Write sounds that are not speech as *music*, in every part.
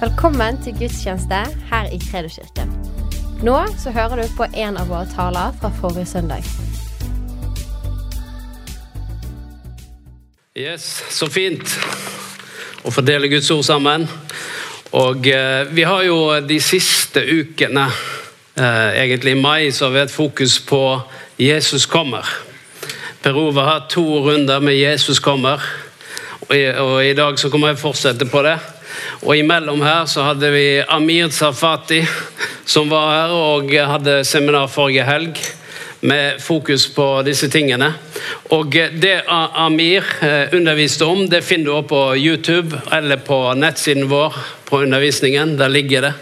Velkommen til gudstjeneste her i Kredoskirken. Nå så hører du på en av våre taler fra forrige søndag. Yes, Så fint å fordele Guds ord sammen. Og eh, Vi har jo de siste ukene, eh, egentlig i mai, så har vi et fokus på Jesus kommer. Per Ove har to runder med Jesus kommer, og i, og i dag så kommer jeg fortsette på det. Og imellom her så hadde vi Amir Safati som var her og hadde seminar forrige helg med fokus på disse tingene. Og det Amir eh, underviste om, det finner du også på YouTube eller på nettsiden vår på undervisningen. Der ligger det.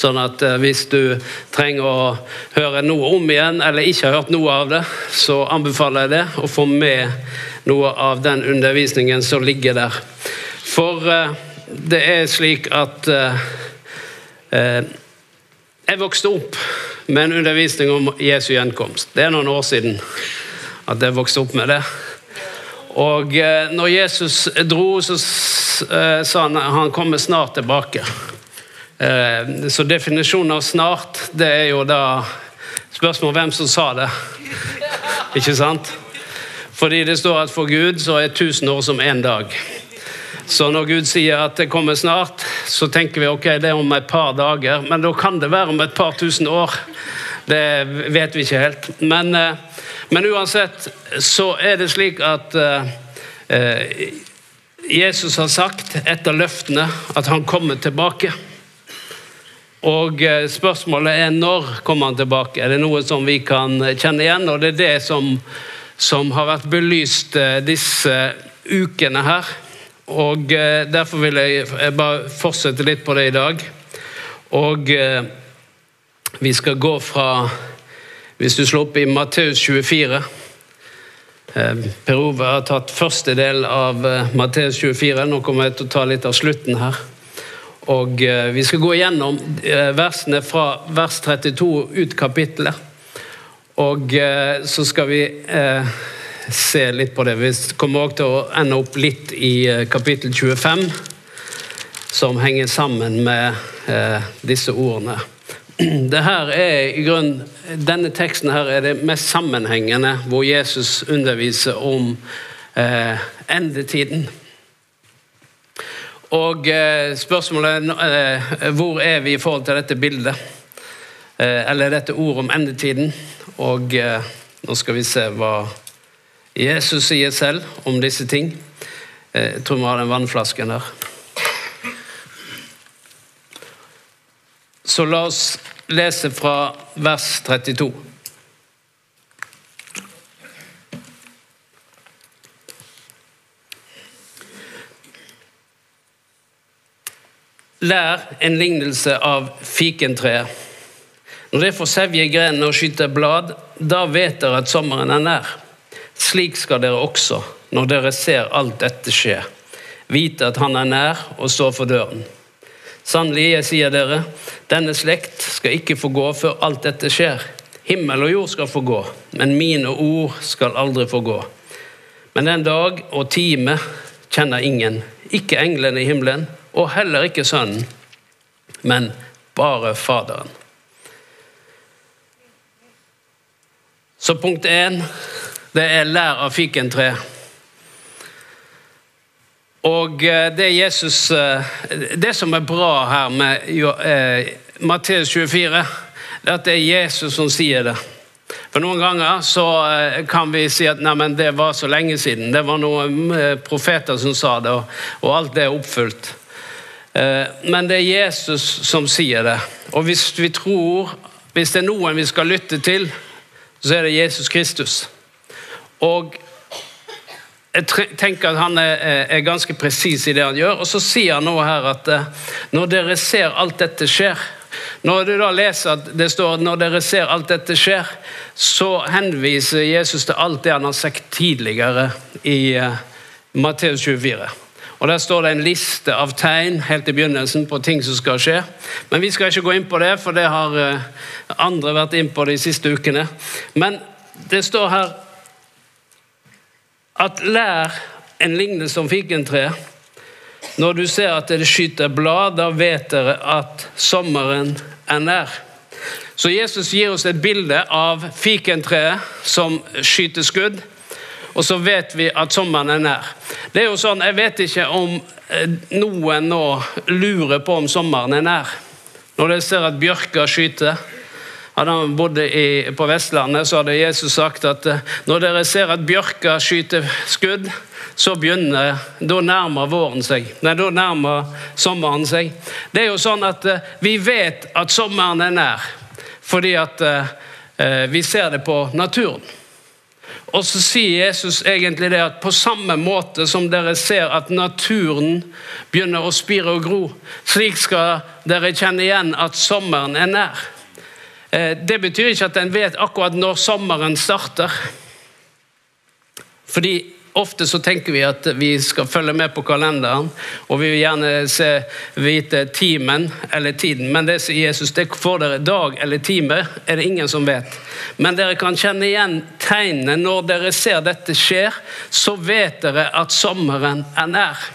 Sånn at eh, hvis du trenger å høre noe om igjen, eller ikke har hørt noe av det, så anbefaler jeg det å få med noe av den undervisningen som ligger der. For eh, det er slik at uh, uh, Jeg vokste opp med en undervisning om Jesu gjenkomst. Det er noen år siden at jeg vokste opp med det. Og eh, når Jesus dro, så sa han han kommer snart tilbake. Så definisjonen av 'snart' det er jo da spørsmål hvem som sa det. Ikke sant? Fordi det står at for Gud så er 1000 år som én dag. Så når Gud sier at det kommer snart, så tenker vi ok, det er om et par dager. Men da kan det være om et par tusen år. Det vet vi ikke helt. Men, eh, men uansett så er det slik at eh, Jesus har sagt etter løftene at han kommer tilbake. Og spørsmålet er når kommer han tilbake? Er det noe som vi kan kjenne igjen? Og det er det som, som har vært belyst disse ukene her og eh, Derfor vil jeg bare fortsette litt på det i dag. Og eh, vi skal gå fra Hvis du slår opp i Matteus 24 eh, Per Ove har tatt første del av Matteus 24. Nå kommer jeg til å ta litt av slutten her. Og Vi skal gå igjennom versene fra vers 32 ut kapittelet. Og så skal vi se litt på det. Vi kommer også til å ende opp litt i eh, kapittel 25, som henger sammen med eh, disse ordene. *clears throat* Det her er i grunn, Denne teksten her er det mest sammenhengende, hvor Jesus underviser om eh, endetiden. Og eh, spørsmålet er eh, hvor er vi i forhold til dette bildet? Eller dette ordet om endetiden? Og nå skal vi se hva Jesus sier selv om disse ting. Eh, jeg tror vi har den vannflasken der. Så la oss lese fra vers 32. Lær en lignelse av fikentreet. Når det får sevje grenene og skyter blad, da vet dere at sommeren er nær. Slik skal dere også, når dere ser alt dette skje, vite at Han er nær og står for døren. Sannelig, jeg sier dere, denne slekt skal ikke få gå før alt dette skjer. Himmel og jord skal få gå, men mine ord skal aldri få gå. Men den dag og time kjenner ingen, ikke englene i himmelen, og heller ikke Sønnen, men bare Faderen. Så punkt én det er 'lær av fikentre'. Og eh, det Jesus eh, Det som er bra her med eh, Matteus 24, det er at det er Jesus som sier det. For Noen ganger så kan vi si at nei, det var så lenge siden. Det var noen profeter som sa det, og alt det er oppfylt. Men det er Jesus som sier det. Og hvis vi tror, hvis det er noen vi skal lytte til, så er det Jesus Kristus. Og jeg tenker at Han er, er ganske presis i det han gjør. Og så sier han nå her at eh, når dere ser alt dette skjer Når du da leser at det står at når dere ser alt dette skjer, så henviser Jesus til alt det han har sagt tidligere i uh, Matteus 24. Og Der står det en liste av tegn helt i begynnelsen på ting som skal skje. Men vi skal ikke gå inn på det, for det har uh, andre vært inn på de siste ukene. Men det står her at lær en lignelse om fikentre. Når du ser at det skyter blad, da vet dere at sommeren er nær. Så Jesus gir oss et bilde av fikentreet som skyter skudd. Og så vet vi at sommeren er nær. Det er jo sånn, Jeg vet ikke om eh, noen nå lurer på om sommeren er nær. Når de ser at bjørka skyter. Hadde han bodd på Vestlandet, så hadde Jesus sagt at eh, når dere ser at bjørka skyter skudd, så begynner Da nærmer våren seg. Nei, da nærmer sommeren seg. Det er jo sånn at eh, vi vet at sommeren er nær, fordi at eh, vi ser det på naturen. Og så sier Jesus egentlig det at på samme måte som dere ser at naturen begynner å spire og gro, slik skal dere kjenne igjen at sommeren er nær. Det betyr ikke at en vet akkurat når sommeren starter. Fordi Ofte så tenker vi at vi skal følge med på kalenderen, og vi vil gjerne se, vite timen eller tiden. Men det sier Jesus, det får dere dag eller time, er det ingen som vet. Men dere kan kjenne igjen tegnene. Når dere ser dette skjer, så vet dere at sommeren er nær.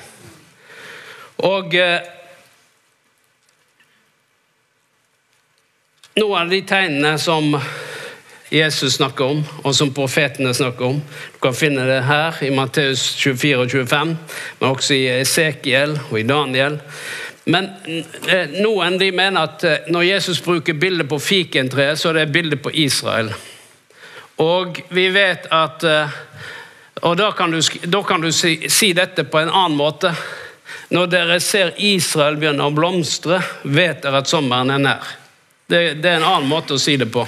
Og Noen av de tegnene som Jesus snakker om, og som profetene snakker om. Du kan finne det her i Matteus 24 og 25, men også i Esekiel og i Daniel. Men eh, noen de mener at eh, når Jesus bruker bildet på fikentreet, så er det bildet på Israel. Og vi vet at eh, Og da kan du, da kan du si, si dette på en annen måte. Når dere ser Israel begynne å blomstre, vet dere at sommeren er nær. Det, det er en annen måte å si det på.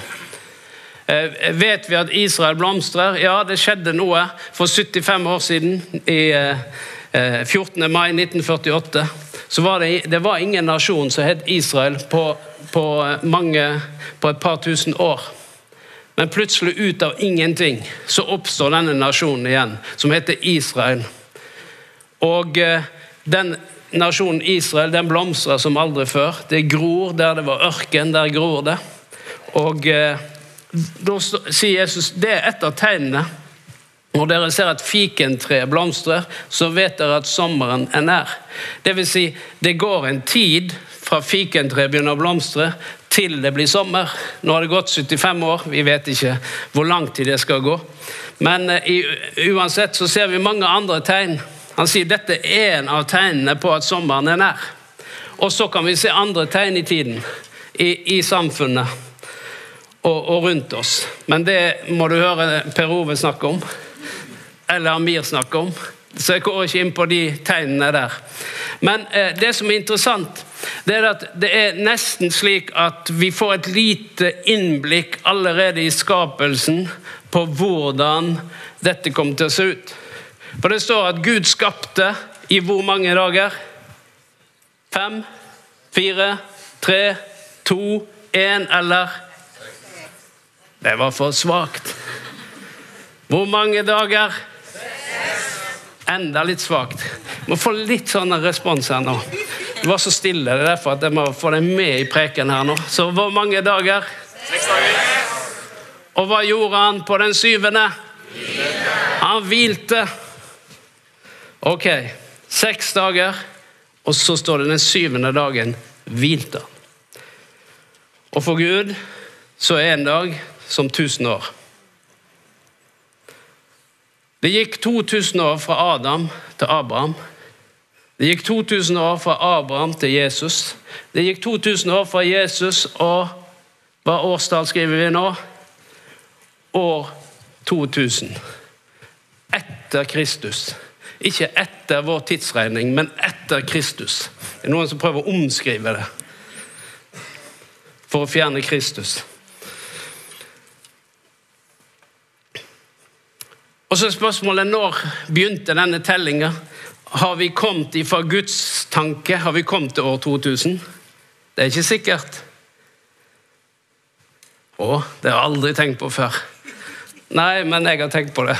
Eh, vet vi at Israel blomstrer? Ja, det skjedde noe for 75 år siden. I 14. Eh, mai 1948 så var det, det var ingen nasjon som het Israel på, på, mange, på et par tusen år. Men plutselig, ut av ingenting, så oppstår denne nasjonen igjen, som heter Israel. Og eh, den nasjonen Israel den blomstrer som aldri før. Det gror der det var ørken, der gror det. Og da sier Jesus det er et av tegnene. Når dere ser at fikentreet blomstrer, så vet dere at sommeren er nær. Det vil si, det går en tid fra fikentreet begynner å blomstre, til det blir sommer. Nå har det gått 75 år, vi vet ikke hvor lang tid det skal gå. Men uh, uansett så ser vi mange andre tegn. Han sier dette er en av tegnene på at sommeren er nær. Og så kan vi se andre tegn i tiden, i, i samfunnet og, og, rundt oss. Men det må du høre Per Ove snakke om. Eller Amir snakke om. Så jeg går ikke inn på de tegnene der. Men eh, det som er interessant, det er at det er nesten slik at vi får et lite innblikk allerede i skapelsen på hvordan dette kommer til å se ut. For det står at Gud skapte i hvor mange dager? Fem? Fire? Tre? To? Én? Eller det var for svakt. Hvor mange dager? Enda litt svakt. Må få litt sånn respons her nå. Det var så stille. Det er derfor at jeg må få deg med i preken her nå. Så hvor mange dager? Seks dager. Og hva gjorde han på den syvende? Hvilte. Han hvilte. Ok, seks dager, og så står det den syvende dagen hvilte han. Og for Gud så er en dag som 1000 år. Det gikk 2000 år fra Adam til Abraham. Det gikk 2000 år fra Abraham til Jesus. Det gikk 2000 år fra Jesus og Hva årstall skriver vi nå? År 2000. Etter Kristus. Ikke etter vår tidsregning, men etter Kristus. Det er noen som prøver å omskrive det for å fjerne Kristus. Og så er spørsmålet når begynte denne tellinga? Har vi kommet ifra Guds tanke? Har vi kommet til år 2000? Det er ikke sikkert. Å, det har jeg aldri tenkt på før. Nei, men jeg har tenkt på det.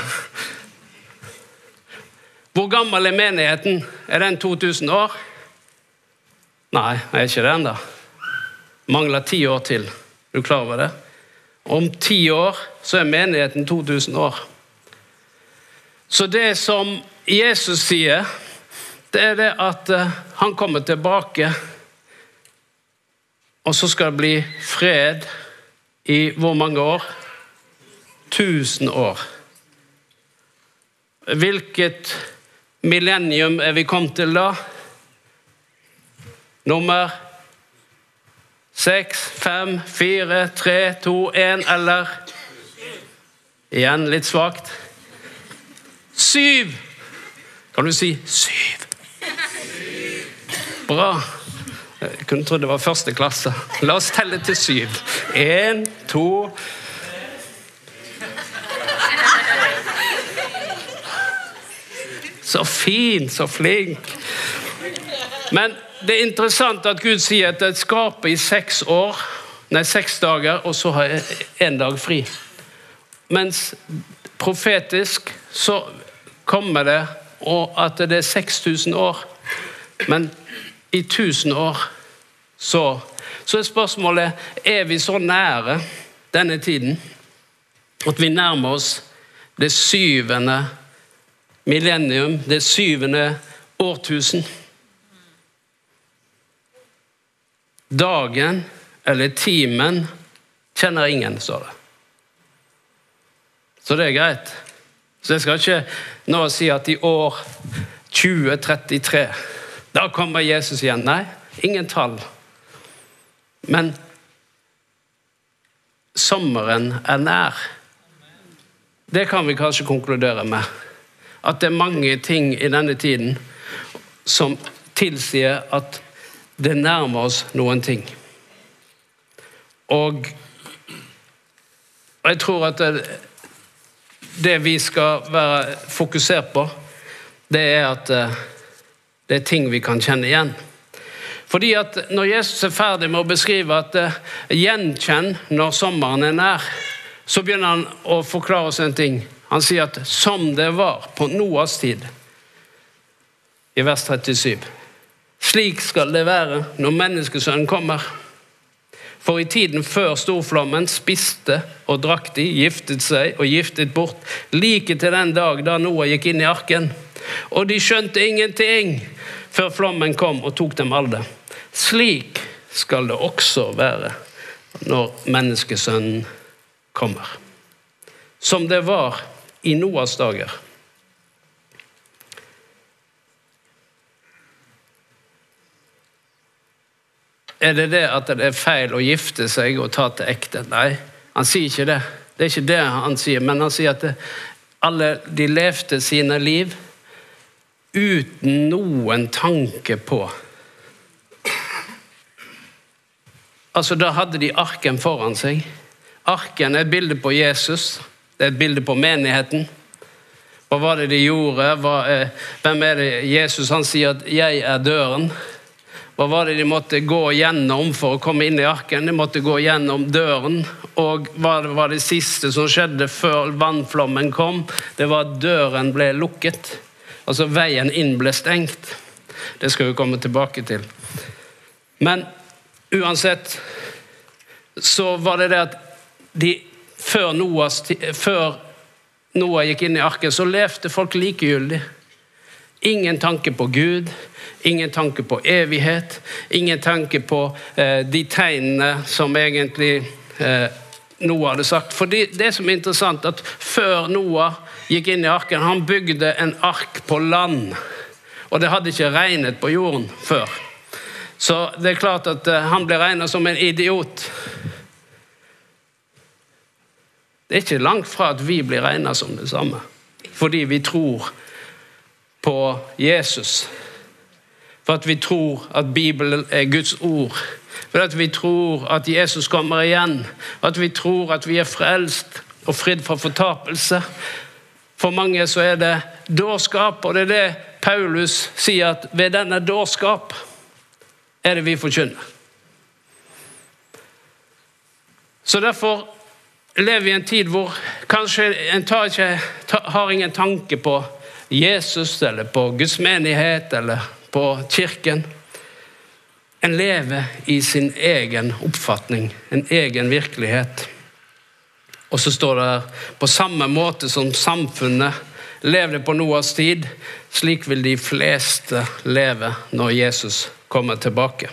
Hvor gammel er menigheten? Er den 2000 år? Nei, er ikke det ennå. Mangler ti år til. Er du klar over det? Om ti år så er menigheten 2000 år. Så det som Jesus sier, det er det at eh, han kommer tilbake, og så skal det bli fred i hvor mange år? Tusen år. Hvilket millennium er vi kommet til da? Nummer seks, fem, fire, tre, to, én, eller Igjen litt svakt. Syv! Kan du si syv? Bra. Jeg kunne trodd det var første klasse. La oss telle til syv. Én, to Så fin, så flink. Men det er interessant at Gud sier at jeg skaper i seks år, nei, seks dager, og så har jeg én dag fri. Mens profetisk så kommer det at det er 6000 år. Men i 1000 år så, så er spørsmålet er vi så nære denne tiden at vi nærmer oss det syvende millennium, det syvende årtusen. Dagen eller timen kjenner ingen, står det. Så det er greit. Så jeg skal ikke nå si at i år 2033 da kommer Jesus igjen. Nei, ingen tall. Men sommeren er nær. Det kan vi kanskje konkludere med at det er mange ting i denne tiden som tilsier at det nærmer oss noen ting. Og jeg tror at det, det vi skal være fokusert på, det er at eh, det er ting vi kan kjenne igjen. Fordi at Når Jesus er ferdig med å beskrive at uh, gjenkjenn når sommeren er nær, så begynner han å forklare oss en ting. Han sier at 'som det var på Noas tid', i vers 37. Slik skal det være når menneskesønnen kommer. For i tiden før storflommen spiste og drakk de, giftet seg og giftet bort, like til den dag da Noah gikk inn i arken. Og de skjønte ingenting før flommen kom og tok dem alle. Slik skal det også være når menneskesønnen kommer. Som det var i Noas dager. Er det det at det er feil å gifte seg og ta til ekte? Nei, han sier ikke det. Det er ikke det han sier, men han sier at det, alle de levde sine liv uten noen tanke på Altså, Da hadde de arken foran seg. Arken er et bilde på Jesus. Det er et bilde på menigheten. Hva var det de gjorde? Hva, eh, hvem er det Jesus han sier at 'jeg er døren'? Hva var det de måtte gå gjennom for å komme inn i arken? De måtte gå gjennom døren. Og hva var det siste som skjedde før vannflommen kom? Det var at døren ble lukket. Altså veien inn ble stengt. Det skal vi komme tilbake til. Men uansett så var det det at de før, Noah, før Noah gikk inn i arken, så levde folk likegyldig. Ingen tanke på Gud, ingen tanke på evighet, ingen tanke på eh, de tegnene som egentlig eh, Noah hadde sagt. For det, det som er interessant, at før Noah gikk inn i arken, han bygde en ark på land. Og det hadde ikke regnet på jorden før. Så det er klart at eh, han ble regnet som en idiot. Det er ikke langt fra at vi blir regna som det samme, fordi vi tror på Jesus. For at vi tror at Bibelen er Guds ord. For at vi tror at Jesus kommer igjen. At vi tror at vi er frelst og fridd fra fortapelse. For mange så er det dårskap, og det er det Paulus sier at ved denne dårskap er det vi forkynner. Så derfor lever i en tid hvor kanskje en ikke, har ingen tanke på Jesus eller på Guds menighet eller på kirken. En lever i sin egen oppfatning, en egen virkelighet. Og så står det her på samme måte som samfunnet levde på Noas tid, slik vil de fleste leve når Jesus kommer tilbake.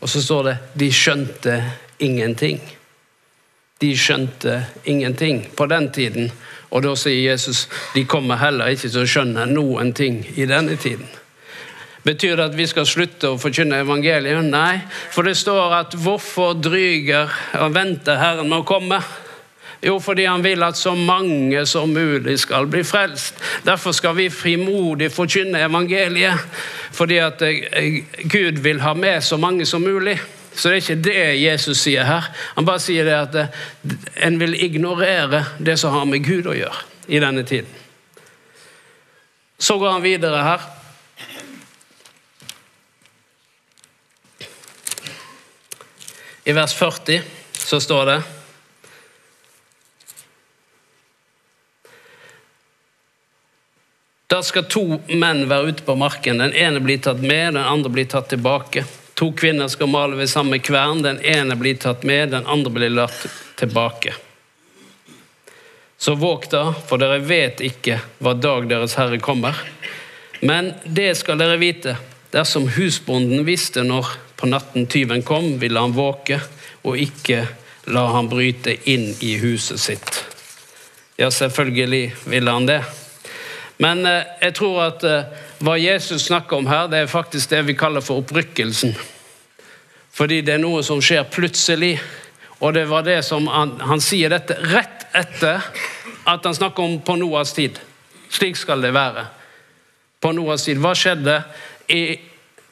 Og så står det 'de skjønte ingenting'. De skjønte ingenting på den tiden. Og da sier Jesus de kommer heller ikke til å skjønne noen ting i denne tiden. Betyr det at vi skal slutte å forkynne evangeliet? Nei, for det står at 'hvorfor dryger og venter Herren med å komme'? Jo, fordi han vil at så mange som mulig skal bli frelst. Derfor skal vi frimodig forkynne evangeliet. Fordi at eh, Gud vil ha med så mange som mulig. Så det er ikke det Jesus sier her. Han bare sier det at eh, en vil ignorere det som har med Gud å gjøre i denne tiden. Så går han videre her. I vers 40 så står det Da skal to menn være ute på marken. Den ene blir tatt med, den andre blir tatt tilbake. To kvinner skal male ved samme kvern. Den ene blir tatt med, den andre blir latt tilbake. Så våg da, for dere vet ikke hva dag deres Herre kommer. Men det skal dere vite. Dersom husbonden visste når på natten tyven kom, ville han våke og ikke la han bryte inn i huset sitt. Ja, selvfølgelig ville han det. Men eh, jeg tror at eh, hva Jesus snakker om her, det er faktisk det vi kaller for opprykkelsen. Fordi det er noe som skjer plutselig. Og det var det som han, han sier dette rett etter at han snakker om på Noas tid. Slik skal det være. På Noas tid. Hva skjedde i,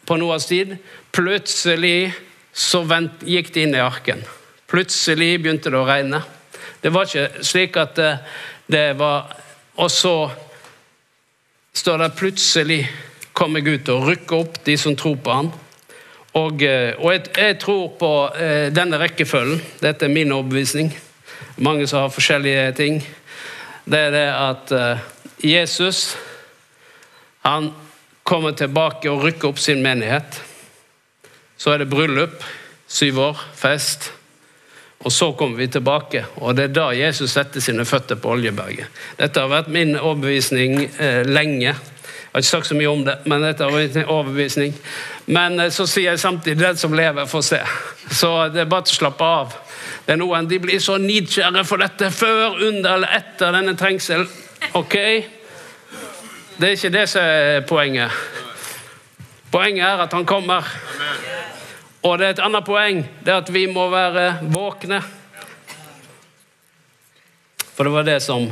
på Noas tid? Plutselig så vent, gikk de inn i arken. Plutselig begynte det å regne. Det var ikke slik at det, det var Og så står det plutselig kommer Gud til å rykke opp de som tror på ham. Og, eh, og jeg, jeg, tror på eh, denne rekkefølgen. Dette er min overbevisning. Mange som har forskjellige ting. Det er det at eh, Jesus han kommer tilbake og rykker opp sin menighet. Så er det bryllup. Syv år, fest. Og så kommer vi tilbake, og det er da Jesus setter sine føtter på Oljeberget. Dette har vært min overbevisning eh, lenge. Jeg har ikke sagt så mye om det, men dette har vært min overbevisning. Men eh, så sier jeg samtidig den som lever, får se. Så det er bare til å slappe av. Det er noen, De blir så nidkjære for dette før, under eller etter denne trengsel. Ok? Det er ikke det som er poenget. Poenget er at han kommer. Og det er et annet poeng, det er at vi må være våkne. For det var det som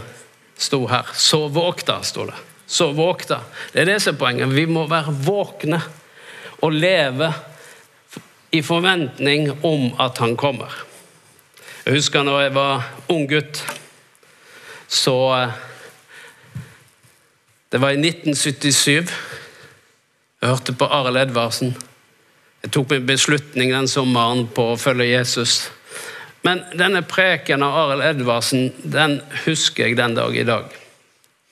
sto her. Så våkta, sto det. Så våkta. Det er det som er poenget. Vi må være våkne og leve i forventning om at han kommer. Jeg husker når jeg var ung gutt, så eh, Det var i 1977. Jeg hørte på Arild Edvardsen. Jeg tok min beslutning den sommeren på å følge Jesus. Men denne preken av Arild Edvardsen den husker jeg den dag i dag.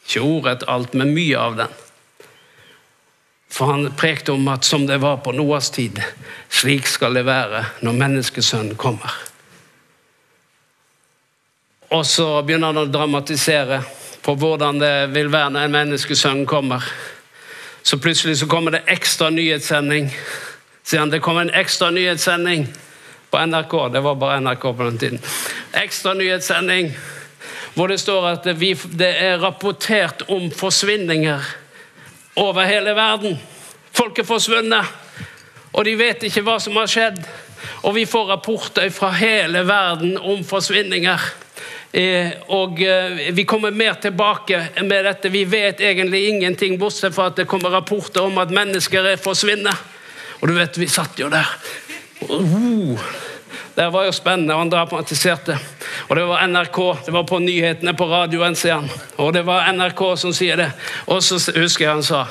Ikke ordrett alt, men mye av den. For han prekte om at som det var på Noas tid, slik skal det være når menneskesønnen kommer. Og så begynner han å dramatisere på hvordan det vil være når en menneskesønn kommer. Så plutselig så kommer det ekstra nyhetssending sier han det kom en ekstra nyhetssending på NRK. Det var bare NRK på den tiden. Ekstra nyhetssending hvor det står at vi, det er rapportert om forsvinninger over hele verden. Folk er forsvunnet, og de vet ikke hva som har skjedd. Og vi får rapporter fra hele verden om forsvinninger. Eh, og eh, vi kommer mer tilbake med dette. Vi vet egentlig ingenting, bortsett fra at det kommer rapporter om at mennesker er forsvunnet. Og du vet, vi satt jo der. Uh, det var jo spennende, og han dramatiserte. Og det var NRK, det var på nyhetene på radioen, sier han. Og det var NRK som sier det. Og så husker jeg han sa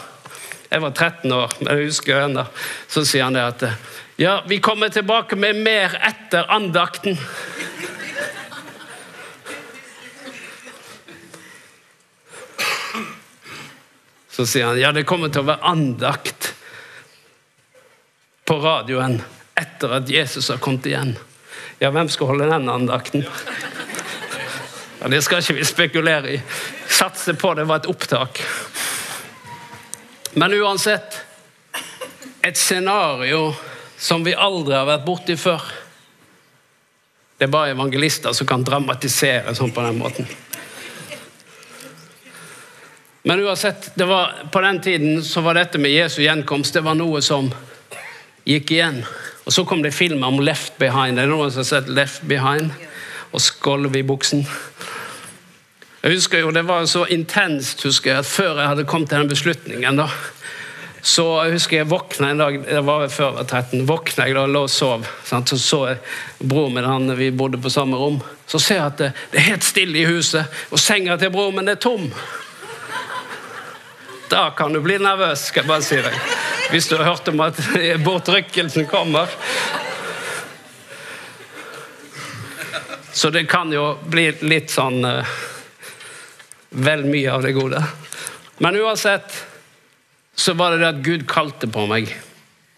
Jeg var 13 år, men jeg husker ennå. Så sier han det at Ja, vi kommer tilbake med mer etter andakten. Så sier han ja, det kommer til å være andakt på radioen etter at Jesus har kommet igjen. Ja, hvem skal holde den andakten? Ja, det skal ikke vi spekulere i. Satse på det var et opptak. Men uansett et scenario som vi aldri har vært borti før. Det er bare evangelister som kan dramatisere sånn på den måten. Men uansett, var, på den tiden så var dette med Jesu gjenkomst det var noe som gikk igjen. Og Så kom det film om Left Behind. Det er noen som har sett Left Behind? Og skolv i buksen. Jeg husker jo, Det var så intenst husker jeg, at før jeg hadde kommet til den beslutningen da, Så jeg husker jeg våkna en dag det var før jeg var 13, våkna jeg da lå og sov. Sant? Så så jeg broren min, han, vi bodde på samme rom. Så ser jeg at det, det er helt stille i huset, og senga til broren min er tom. Da kan du bli nervøs, skal jeg bare si deg. Hvis du har hørt om at *laughs* bortrykkelsen kommer. Så det kan jo bli litt sånn uh, Vel mye av det gode. Men uansett så var det det at Gud kalte på meg.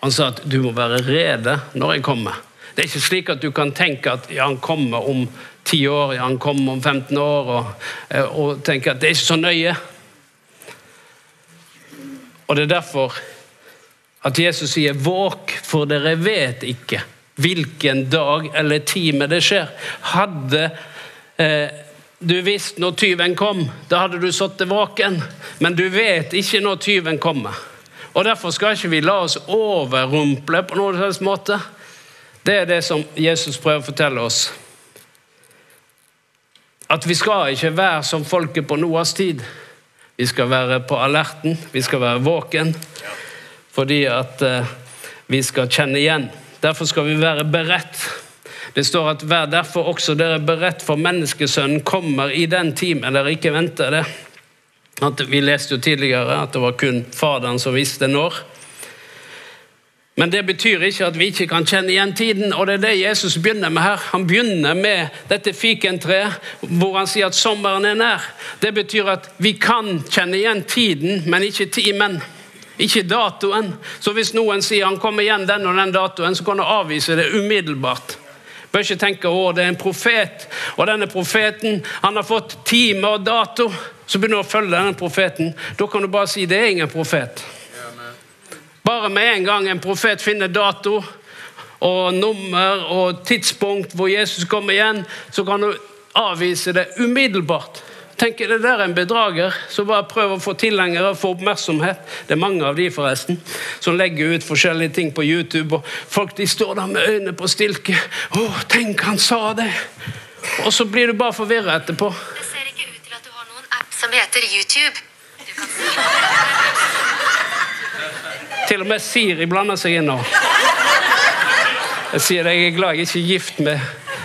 Han sa at du må være rede når jeg kommer. Det er ikke slik at du kan tenke at ja, han kommer om 10 år, ja, han kommer om 15 år, og, eh, og tenke at det er ikke så nøye. Og Det er derfor at Jesus sier 'våk, for dere vet ikke' hvilken dag eller time det skjer. Hadde eh, du visst når tyven kom, da hadde du sittet våken. Men du vet ikke når tyven kommer. Og Derfor skal ikke vi la oss overrumple på noen slags måte. Det er det som Jesus prøver å fortelle oss. At vi skal ikke være som folket på Noas tid. Vi skal være på alerten, vi skal være våken, fordi at eh, vi skal kjenne igjen. Derfor skal vi være beredt. Det står at vær derfor også dere beredt, for menneskesønnen kommer i den timen dere ikke venter det. At vi leste jo tidligere at det var kun Faderen som visste når. Men det betyr ikke at vi ikke kan kjenne igjen tiden, og det er det Jesus begynner med her. Han begynner med dette fikentreet, hvor han sier at sommeren er nær. Det betyr at vi kan kjenne igjen tiden, men ikke timen. Ikke datoen. Så hvis noen sier han kommer igjen den og den datoen, så kan du avvise det umiddelbart. Bør ikke tenke å, det er en profet, og denne profeten han har fått time og dato. Så begynner du å følge denne profeten. Da kan du bare si det er ingen profet. Bare med en gang en profet finner dato og nummer og tidspunkt hvor Jesus kommer igjen, så kan du avvise det umiddelbart. Tenk, det der er en bedrager som bare prøver å få tilhengere få oppmerksomhet. Det er mange av de forresten, som legger ut forskjellige ting på YouTube. og Folk de står der med øynene på stilke. 'Å, tenk, han sa det!' Og så blir du bare forvirra etterpå. Det ser ikke ut til at du har noen app som heter YouTube. Til og med Siri blander seg inn nå. Jeg sier det, jeg er glad jeg ikke er gift med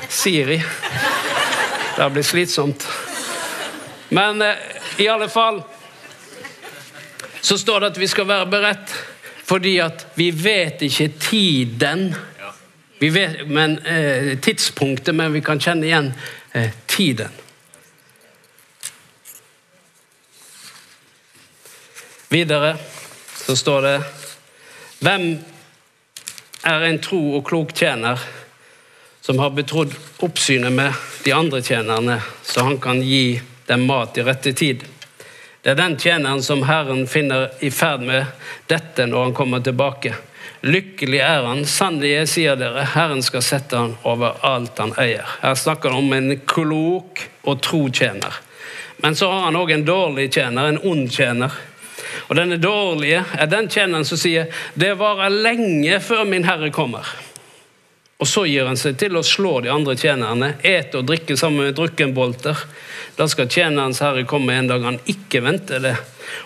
Siri. Det blir slitsomt. Men eh, i alle fall så står det at vi skal være beredt fordi at vi vet ikke tiden. Vi vet men, eh, tidspunktet, men vi kan kjenne igjen eh, tiden. Videre så står det Hvem er en tro og klok tjener som har betrodd oppsynet med de andre tjenerne, så han kan gi dem mat i rette tid? Det er den tjeneren som Herren finner i ferd med dette når han kommer tilbake. Lykkelig er han, sannelig jeg sier dere, Herren skal sette han over alt han eier. Her snakker han om en klok og tro tjener. Men så har han òg en dårlig tjener, en ond tjener. Og denne dårlige er den tjeneren som sier det varer lenge før min herre kommer. Og så gir han seg til å slå de andre tjenerne, ete og drikke sammen med drukkenbolter. Da skal tjenerens herre komme en dag han ikke venter det,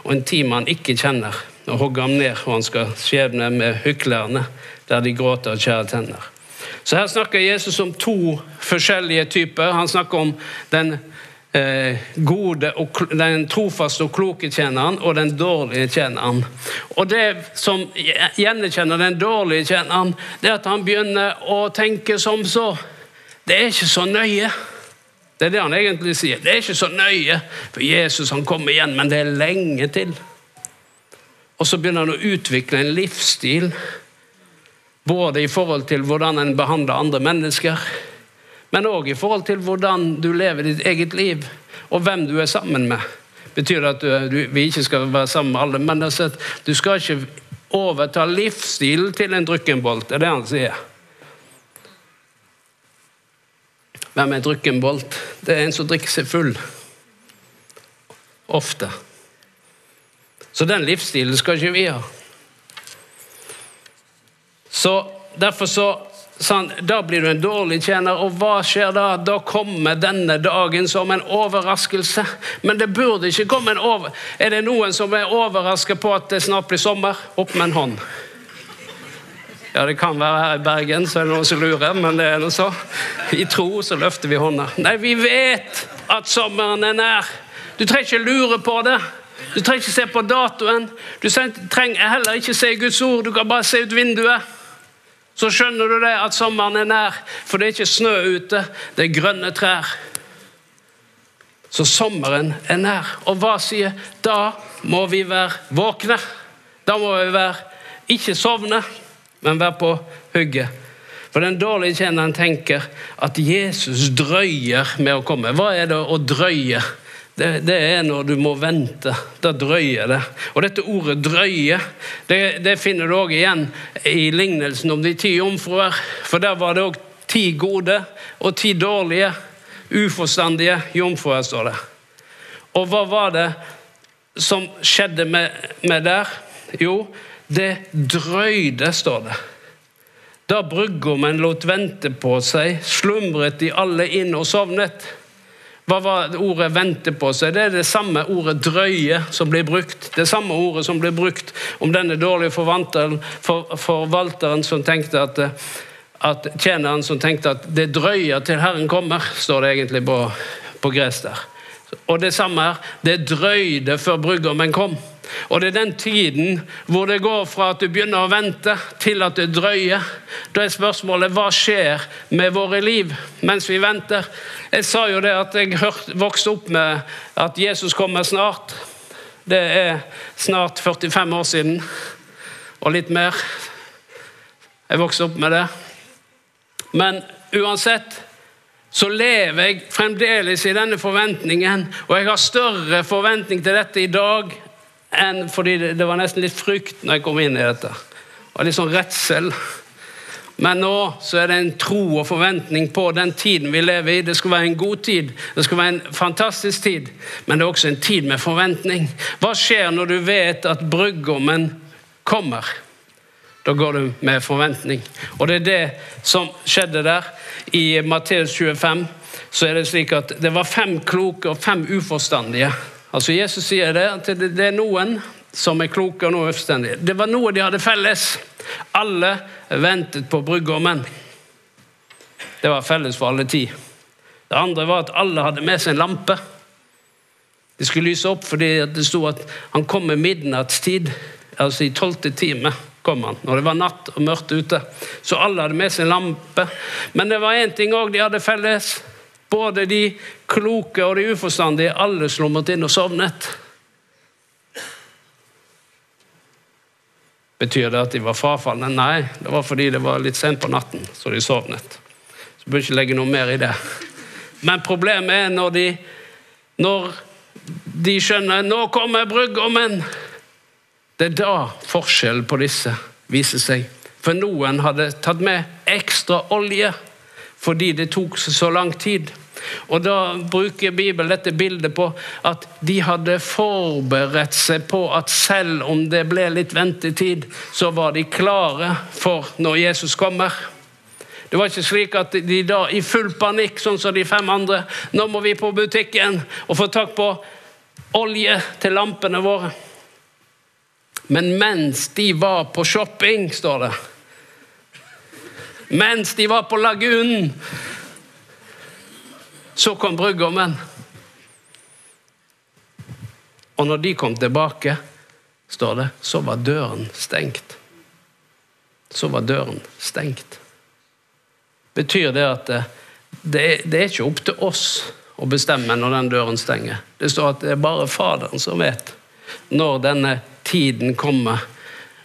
og en time han ikke kjenner, og hogge ham ned, og han skal skjebne med hyklerne, der de gråter og skjærer tenner. Så her snakker Jesus om to forskjellige typer. Han snakker om den eh, gode og, den trofaste og kloke tjeneren og den dårlige tjeneren. Og Det som gjenkjenner den dårlige tjeneren, det er at han begynner å tenke som så. Det er ikke så nøye. Det er det han egentlig sier. Det er ikke så nøye, for Jesus han kommer igjen, men det er lenge til. Og så begynner han å utvikle en livsstil, både i forhold til hvordan en behandler andre mennesker, Men òg i forhold til hvordan du lever ditt eget liv, og hvem du er sammen med. Betyr det at du, du, vi ikke skal være sammen med alle, men altså at du skal ikke overta livsstilen til en drukkenbolt. Er det han sier. Hvem er drukkenbolt? Det er en som drikker seg full. Ofte. Så den livsstilen skal ikke vi ha. Så Derfor så Sånn, da blir du en dårlig tjener, og hva skjer da? Da kommer denne dagen som en overraskelse. Men det burde ikke komme en over... Er det noen som er overrasket på at det snart blir sommer? Opp med en hånd. Ja, det kan være her i Bergen, så er det noen som lurer, men det er noe så. I tro så løfter vi hånda. Nei, vi vet at sommeren er nær. Du trenger ikke lure på det. Du trenger ikke se på datoen. Du trenger heller ikke se Guds ord. Du kan bare se ut vinduet så skjønner du det at sommeren er nær. For det er ikke snø ute, det er grønne trær. Så sommeren er nær. Og hva sier Da må vi være våkne. Da må vi være ikke sovne, men være på hugget. For den dårlige tjeneren tenker at Jesus drøyer med å komme. Hva er det å drøye? Det, det, er når du må vente. Da drøyer det. Og dette ordet 'drøye' det, det finner du òg igjen i lignelsen om de ti jomfruer. For der var det òg ti gode og ti dårlige, uforstandige jomfruer, står det. Og hva var det som skjedde med, med der? Jo, det drøyde, står det. Da brudgommen lot vente på seg, slumret de alle inn og sovnet. Hva var ordet 'vente på seg'? Det er det samme ordet 'drøye' som blir brukt. Det samme ordet som blir brukt om denne dårlige forvalteren, for, forvalteren som tenkte at, at tjeneren som tenkte at 'det drøye til Herren kommer', står det egentlig på, på gress der. Og det samme her. Det drøyde før brudgommen kom. Og det er den tiden hvor det går fra at du begynner å vente, til at det drøyer. Da er spørsmålet hva skjer med våre liv mens vi venter? Jeg sa jo det at jeg vokste opp med at Jesus kommer snart. Det er snart 45 år siden, og litt mer. Jeg vokste opp med det. Men uansett så lever jeg fremdeles i denne forventningen, og jeg har større forventning til dette i dag enn fordi det, var nesten litt frykt når jeg kom inn i dette. Og litt sånn redsel. Men nå så er det en tro og forventning på den tiden vi lever i. Det skal være en god tid, det skal være en fantastisk tid, men det er også en tid med forventning. Hva skjer når du vet at brudgommen kommer? Da går du med forventning. Og det er det som skjedde der. I Matteus 25 så er det slik at det var fem kloke og fem uforstandige. Altså Jesus sier det, at det er noen som er kloke og noen uforstandige. Det var noe de hadde felles. Alle ventet på brudgommen. Det var felles for alle ti. Det andre var at alle hadde med seg en lampe. De skulle lyse opp fordi det sto at han kom med midnattstid, altså i tolvte time kom han, når det var natt og mørkt ute. Så alle hadde med seg lampe. Men det var én ting òg de hadde felles. Både de kloke og de uforstandige, alle slumret inn og sovnet. Betyr det at de var frafalne? Nei, det var fordi det var litt sent på natten, så de sovnet. Så bør ikke legge noe mer i det. Men problemet er når de, når de skjønner nå kommer brudgommen. Det er da forskjellen på disse viser seg. For noen hadde tatt med ekstra olje fordi det tok så lang tid. Og Da bruker Bibelen dette bildet på at de hadde forberedt seg på at selv om det ble litt ventetid, så var de klare for når Jesus kommer. Det var ikke slik at de da i full panikk, sånn som de fem andre Nå må vi på butikken og få tak på olje til lampene våre. Men mens de var på shopping, står det Mens de var på lagunen så kom brudgommen. Og når de kom tilbake, står det, så var døren stengt. Så var døren stengt. Betyr det at det, det, det er ikke opp til oss å bestemme når den døren stenger. Det står at det er bare Faderen som vet når denne tiden kommer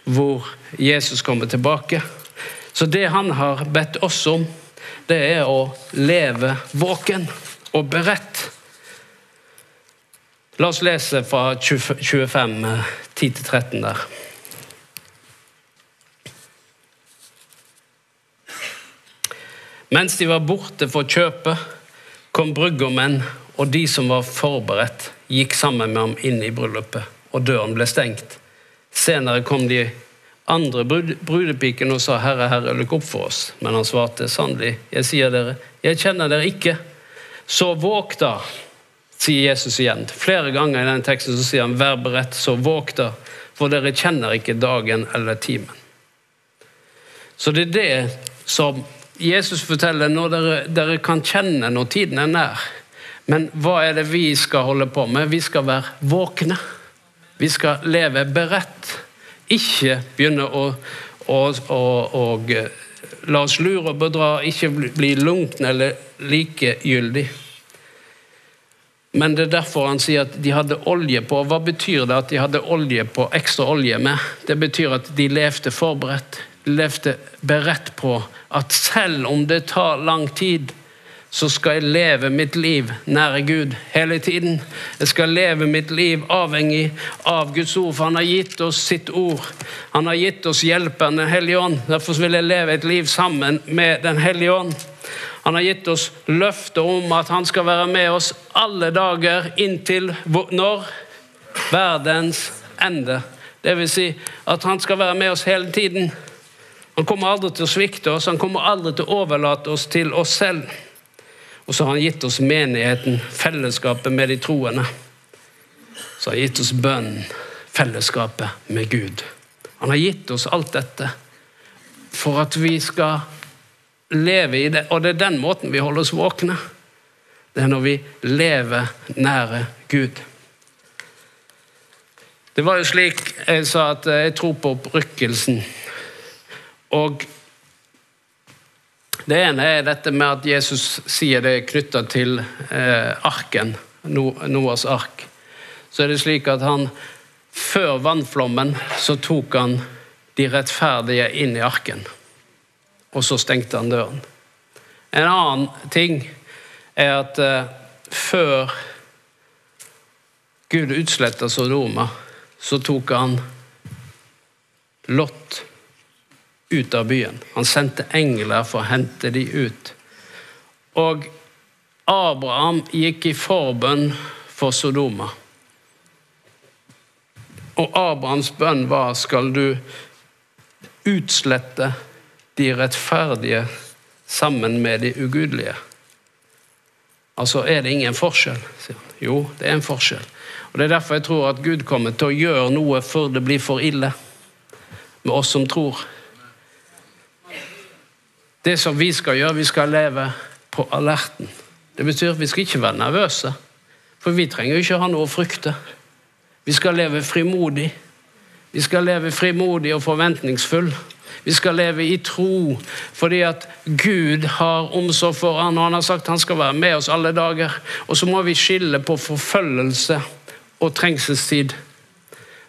hvor Jesus kommer tilbake. Så det han har bedt oss om, det er å leve våken og beredt. La oss lese fra 25, 10-13 der. Mens de var borte for kjøpet, kom brudgommen og de som var forberedt, gikk sammen med ham inn i bryllupet, og døren ble stengt. Senere kom de andre brudepikene og sa, 'Herre, Herre, lukk opp for oss.' Men han svarte, 'Sannelig, jeg sier dere, jeg kjenner dere ikke.' Så våg da, sier Jesus igjen. Flere ganger i denne teksten så sier han, 'Vær beredt, så våg da, for dere kjenner ikke dagen eller timen'. Så det er det som Jesus forteller når dere, dere kan kjenne når tiden er nær. Men hva er det vi skal holde på med? Vi skal være våkne. Vi skal leve beredt. Ikke begynne å, å, å, å la oss lure og bedra, ikke bli lunkne eller likegyldig. Men det er derfor han sier at de hadde olje på. Hva betyr det at de hadde olje på, ekstra olje med? Det betyr at de levde forberedt. De levde beredt på at selv om det tar lang tid, så skal jeg leve mitt liv nære Gud hele tiden. Jeg skal leve mitt liv avhengig av Guds ord, for Han har gitt oss sitt ord. Han har gitt oss hjelperen Den hellige ånd. Derfor vil jeg leve et liv sammen med Den hellige ånd. Han har gitt oss løfter om at han skal være med oss alle dager inntil når? Verdens ende. Det vil si at han skal være med oss hele tiden. Han kommer aldri til å svikte oss, han kommer aldri til å overlate oss til oss selv. Og så har han gitt oss menigheten, fellesskapet med de troende. Så har han gitt oss bønn, fellesskapet med Gud. Han har gitt oss alt dette for at vi skal leve i det. Og det er den måten vi holder oss våkne. Det er når vi lever nære Gud. Det var jo slik jeg sa at jeg tror på opprykkelsen. Og det ene er dette med at Jesus sier det er knytta til eh, arken, Noas ark. Så er det slik at han før vannflommen så tok han de rettferdige inn i arken. Og så stengte han døren. En annen ting er at eh, før Gud utsletta Sodoma, så tok han Lot ut av byen. Han sendte engler for å hente de ut. Og Abraham gikk i forbønn for Sodoma. Og Abrahams bønn var skal du utslette de rettferdige sammen med de ugudelige. Altså er det ingen forskjell? sier han. Jo, det er en forskjell. Og Det er derfor jeg tror at Gud kommer til å gjøre noe før det blir for ille med oss som tror. Det som vi skal gjøre, vi skal leve på alerten. Det betyr at vi skal ikke være nervøse, for vi trenger ikke ha noe å frykte. Vi skal leve frimodig. Vi skal leve frimodig og forventningsfull. Vi skal leve i tro fordi at Gud har omsorg for han, og han har sagt han skal være med oss alle dager. Og så må vi skille på forfølgelse og trengselstid.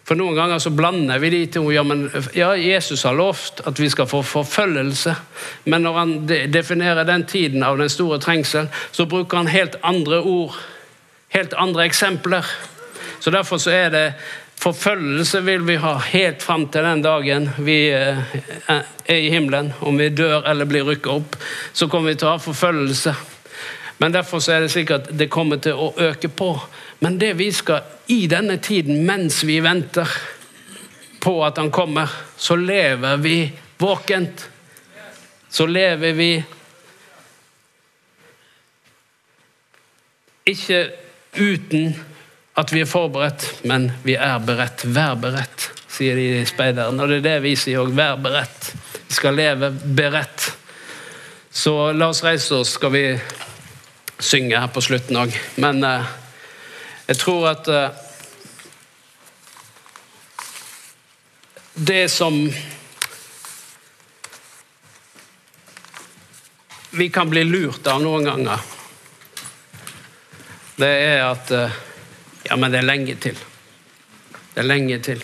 For Noen ganger så blander vi de to. Ja, men, ja, Jesus har lovt at vi skal få forfølgelse, men når han definerer den tiden av den store trengsel, så bruker han helt andre ord. Helt andre eksempler. Så Derfor så er det forfølgelse vil vi ha helt fram til den dagen vi eh, er i himmelen. Om vi dør eller blir rykket opp, så kommer vi til å ha forfølgelse. Men derfor så er det slik at det kommer til å øke på. Men det vi skal i denne tiden, mens vi venter på at han kommer, så lever vi våkent. Så lever vi ikke uten at vi er forberedt, men vi er beredt. Vær beredt, sier de i speideren. Og det er det vi sier òg. Vær beredt. Vi skal leve beredt. Så la oss reise oss, skal vi synge her på slutten òg. Men eh, jeg tror at eh, Det som vi kan bli lurt av noen ganger, det er at eh, Ja, men det er lenge til. Det er lenge til.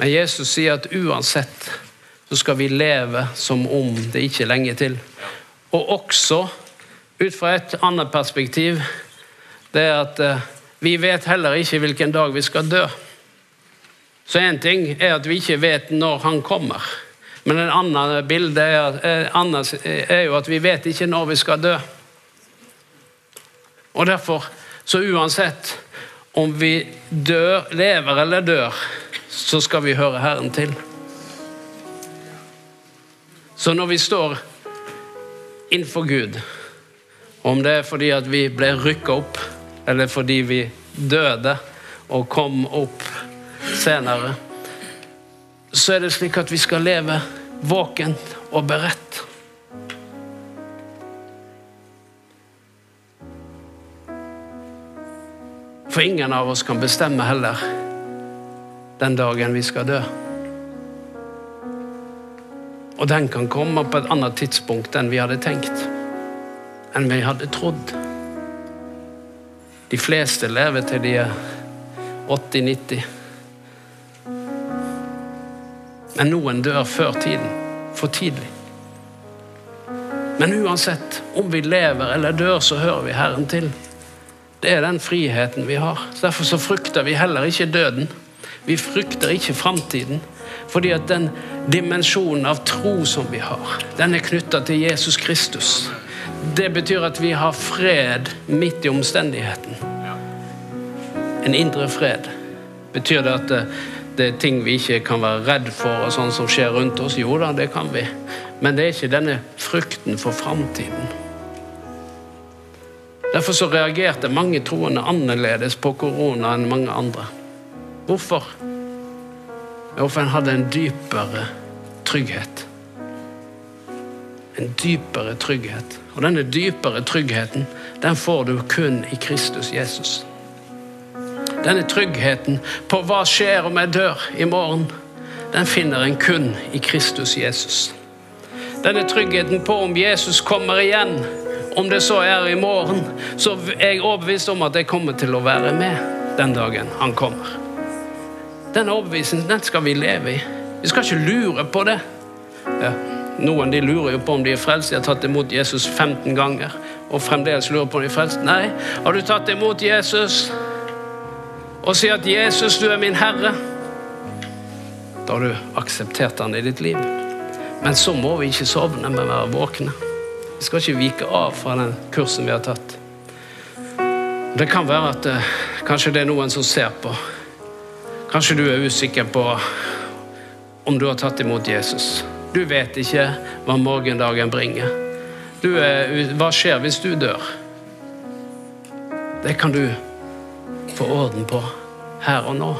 Men Jesus sier at uansett så skal vi leve som om det ikke er lenge til. Og også ut fra et annet perspektiv, det er at eh, vi vet heller ikke hvilken dag vi skal dø. Så én ting er at vi ikke vet når han kommer. Men en annen bilde er, eh, er jo at vi vet ikke når vi skal dø. Og derfor, så uansett om vi dør, lever eller dør, så skal vi høre Herren til. Så når vi står innenfor Gud, om det er fordi at vi ble rykka opp, eller fordi vi døde og kom opp senere, så er det slik at vi skal leve våkent og beredt. For ingen av oss kan bestemme heller den dagen vi skal dø. Og den kan komme på et annet tidspunkt enn vi hadde tenkt. Enn vi hadde trodd. De fleste lever til de er 80-90. Men noen dør før tiden. For tidlig. Men uansett, om vi lever eller dør, så hører vi Herren til. Det er den friheten vi har. Derfor så frykter vi heller ikke døden. Vi frykter ikke framtiden. Fordi at den dimensjonen av tro som vi har, den er knytta til Jesus Kristus. Det betyr at vi har fred midt i omstendigheten. En indre fred. Betyr det at det, det er ting vi ikke kan være redd for, og sånn som skjer rundt oss? Jo da, det kan vi. Men det er ikke denne frykten for framtiden. Derfor så reagerte mange troende annerledes på korona enn mange andre. Hvorfor? Hvorfor for en hadde en dypere trygghet. En dypere trygghet. Og denne dypere tryggheten, den får du kun i Kristus Jesus. Denne tryggheten på hva skjer om jeg dør i morgen, den finner en kun i Kristus Jesus. Denne tryggheten på om Jesus kommer igjen, om det så er i morgen, så er jeg overbevist om at jeg kommer til å være med den dagen han kommer. Den overbevisningen den skal vi leve i. Vi skal ikke lure på det. Ja, noen de lurer jo på om de er frelst. De har tatt imot Jesus 15 ganger og fremdeles lurer på om de er frelst. Nei, har du tatt imot Jesus og sier at 'Jesus, du er min Herre', da har du akseptert han i ditt liv. Men så må vi ikke sovne, men være våkne. Vi skal ikke vike av fra den kursen vi har tatt. Det kan være at eh, kanskje det er noen som ser på. Kanskje du er usikker på om du har tatt imot Jesus. Du vet ikke hva morgendagen bringer. Du er, hva skjer hvis du dør? Det kan du få orden på her og nå.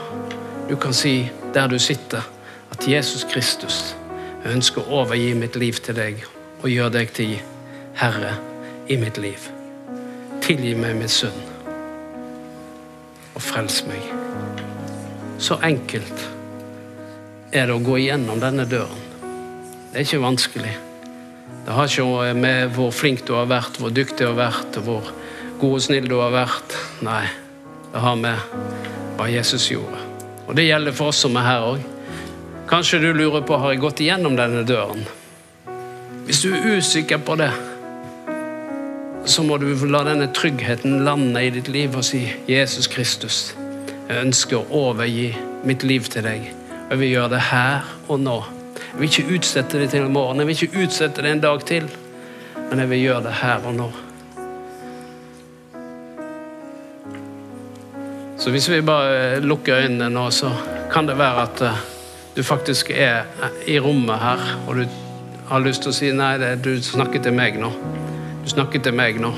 Du kan si der du sitter, at Jesus Kristus ønsker å overgi mitt liv til deg og gjøre deg til Herre i mitt liv. Tilgi meg min synd og frels meg. Så enkelt er det å gå igjennom denne døren. Det er ikke vanskelig. Det har ikke med hvor flink du har vært, hvor dyktig du har vært, hvor god og snill du har vært. Nei, det har med hva Jesus gjorde. Og det gjelder for oss som er her òg. Kanskje du lurer på har jeg gått igjennom denne døren. Hvis du er usikker på det, så må du la denne tryggheten lande i ditt liv og si Jesus Kristus, jeg ønsker å overgi mitt liv til deg. Jeg vil gjøre det her og nå. Jeg vil ikke utsette det til i morgen, jeg vil ikke utsette det en dag til. Men jeg vil gjøre det her og nå. Så hvis vi bare lukker øynene nå, så kan det være at eh, du faktisk er i rommet her, og du har lyst til å si nei, det, du snakker til meg nå. Du snakker til meg nå.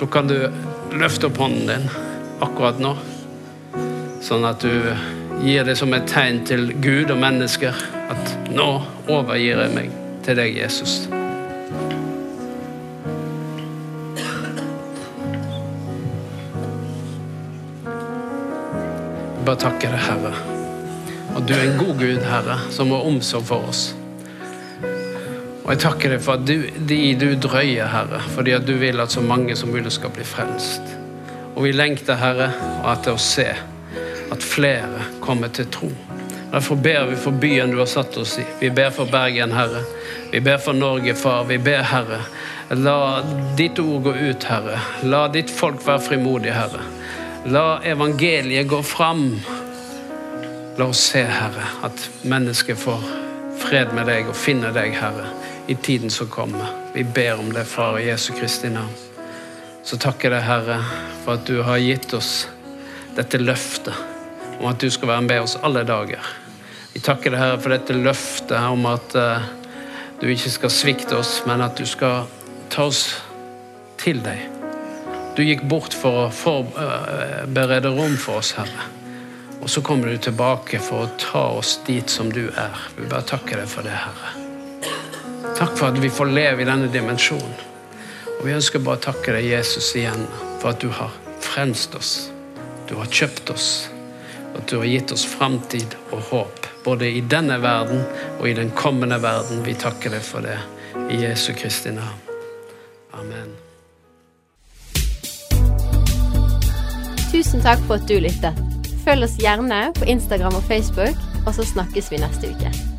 Da kan du løfte opp hånden din akkurat nå, sånn at du gir det som et tegn til Gud og mennesker at nå overgir jeg meg til deg, Jesus. Bare takker deg, Herre. Og du er en god Gud, Herre, som har omsorg for oss. Og jeg takker deg for at du, de du drøyer, Herre, fordi at du vil at så mange som mulig skal bli frelst. Og vi lengter, Herre, og etter å se at flere kommer til tro. Derfor ber vi for byen du har satt oss i. Vi ber for Bergen, Herre. Vi ber for Norge, Far. Vi ber, Herre. La ditt ord gå ut, Herre. La ditt folk være frimodig, Herre. La evangeliet gå fram. La oss se, Herre, at mennesket får fred med deg og finner deg, Herre, i tiden som kommer. Vi ber om det, Far, i Jesu Kristi navn. Så takker jeg deg, Herre, for at du har gitt oss dette løftet om at du skal være med oss alle dager. Vi takker deg, Herre, for dette løftet om at eh, du ikke skal svikte oss, men at du skal ta oss til deg. Du gikk bort for å forberede rom for oss, Herre. Og så kommer du tilbake for å ta oss dit som du er. Vi bare takker deg for det, Herre. Takk for at vi får leve i denne dimensjonen. Og vi ønsker bare å takke deg, Jesus, igjen for at du har frelst oss. Du har kjøpt oss. At du har gitt oss framtid og håp. Både i denne verden og i den kommende verden. Vi takker deg for det. I Jesu Kristi navn. Amen. Tusen takk for at du lyttet. Følg oss gjerne på Instagram og Facebook, og så snakkes vi neste uke.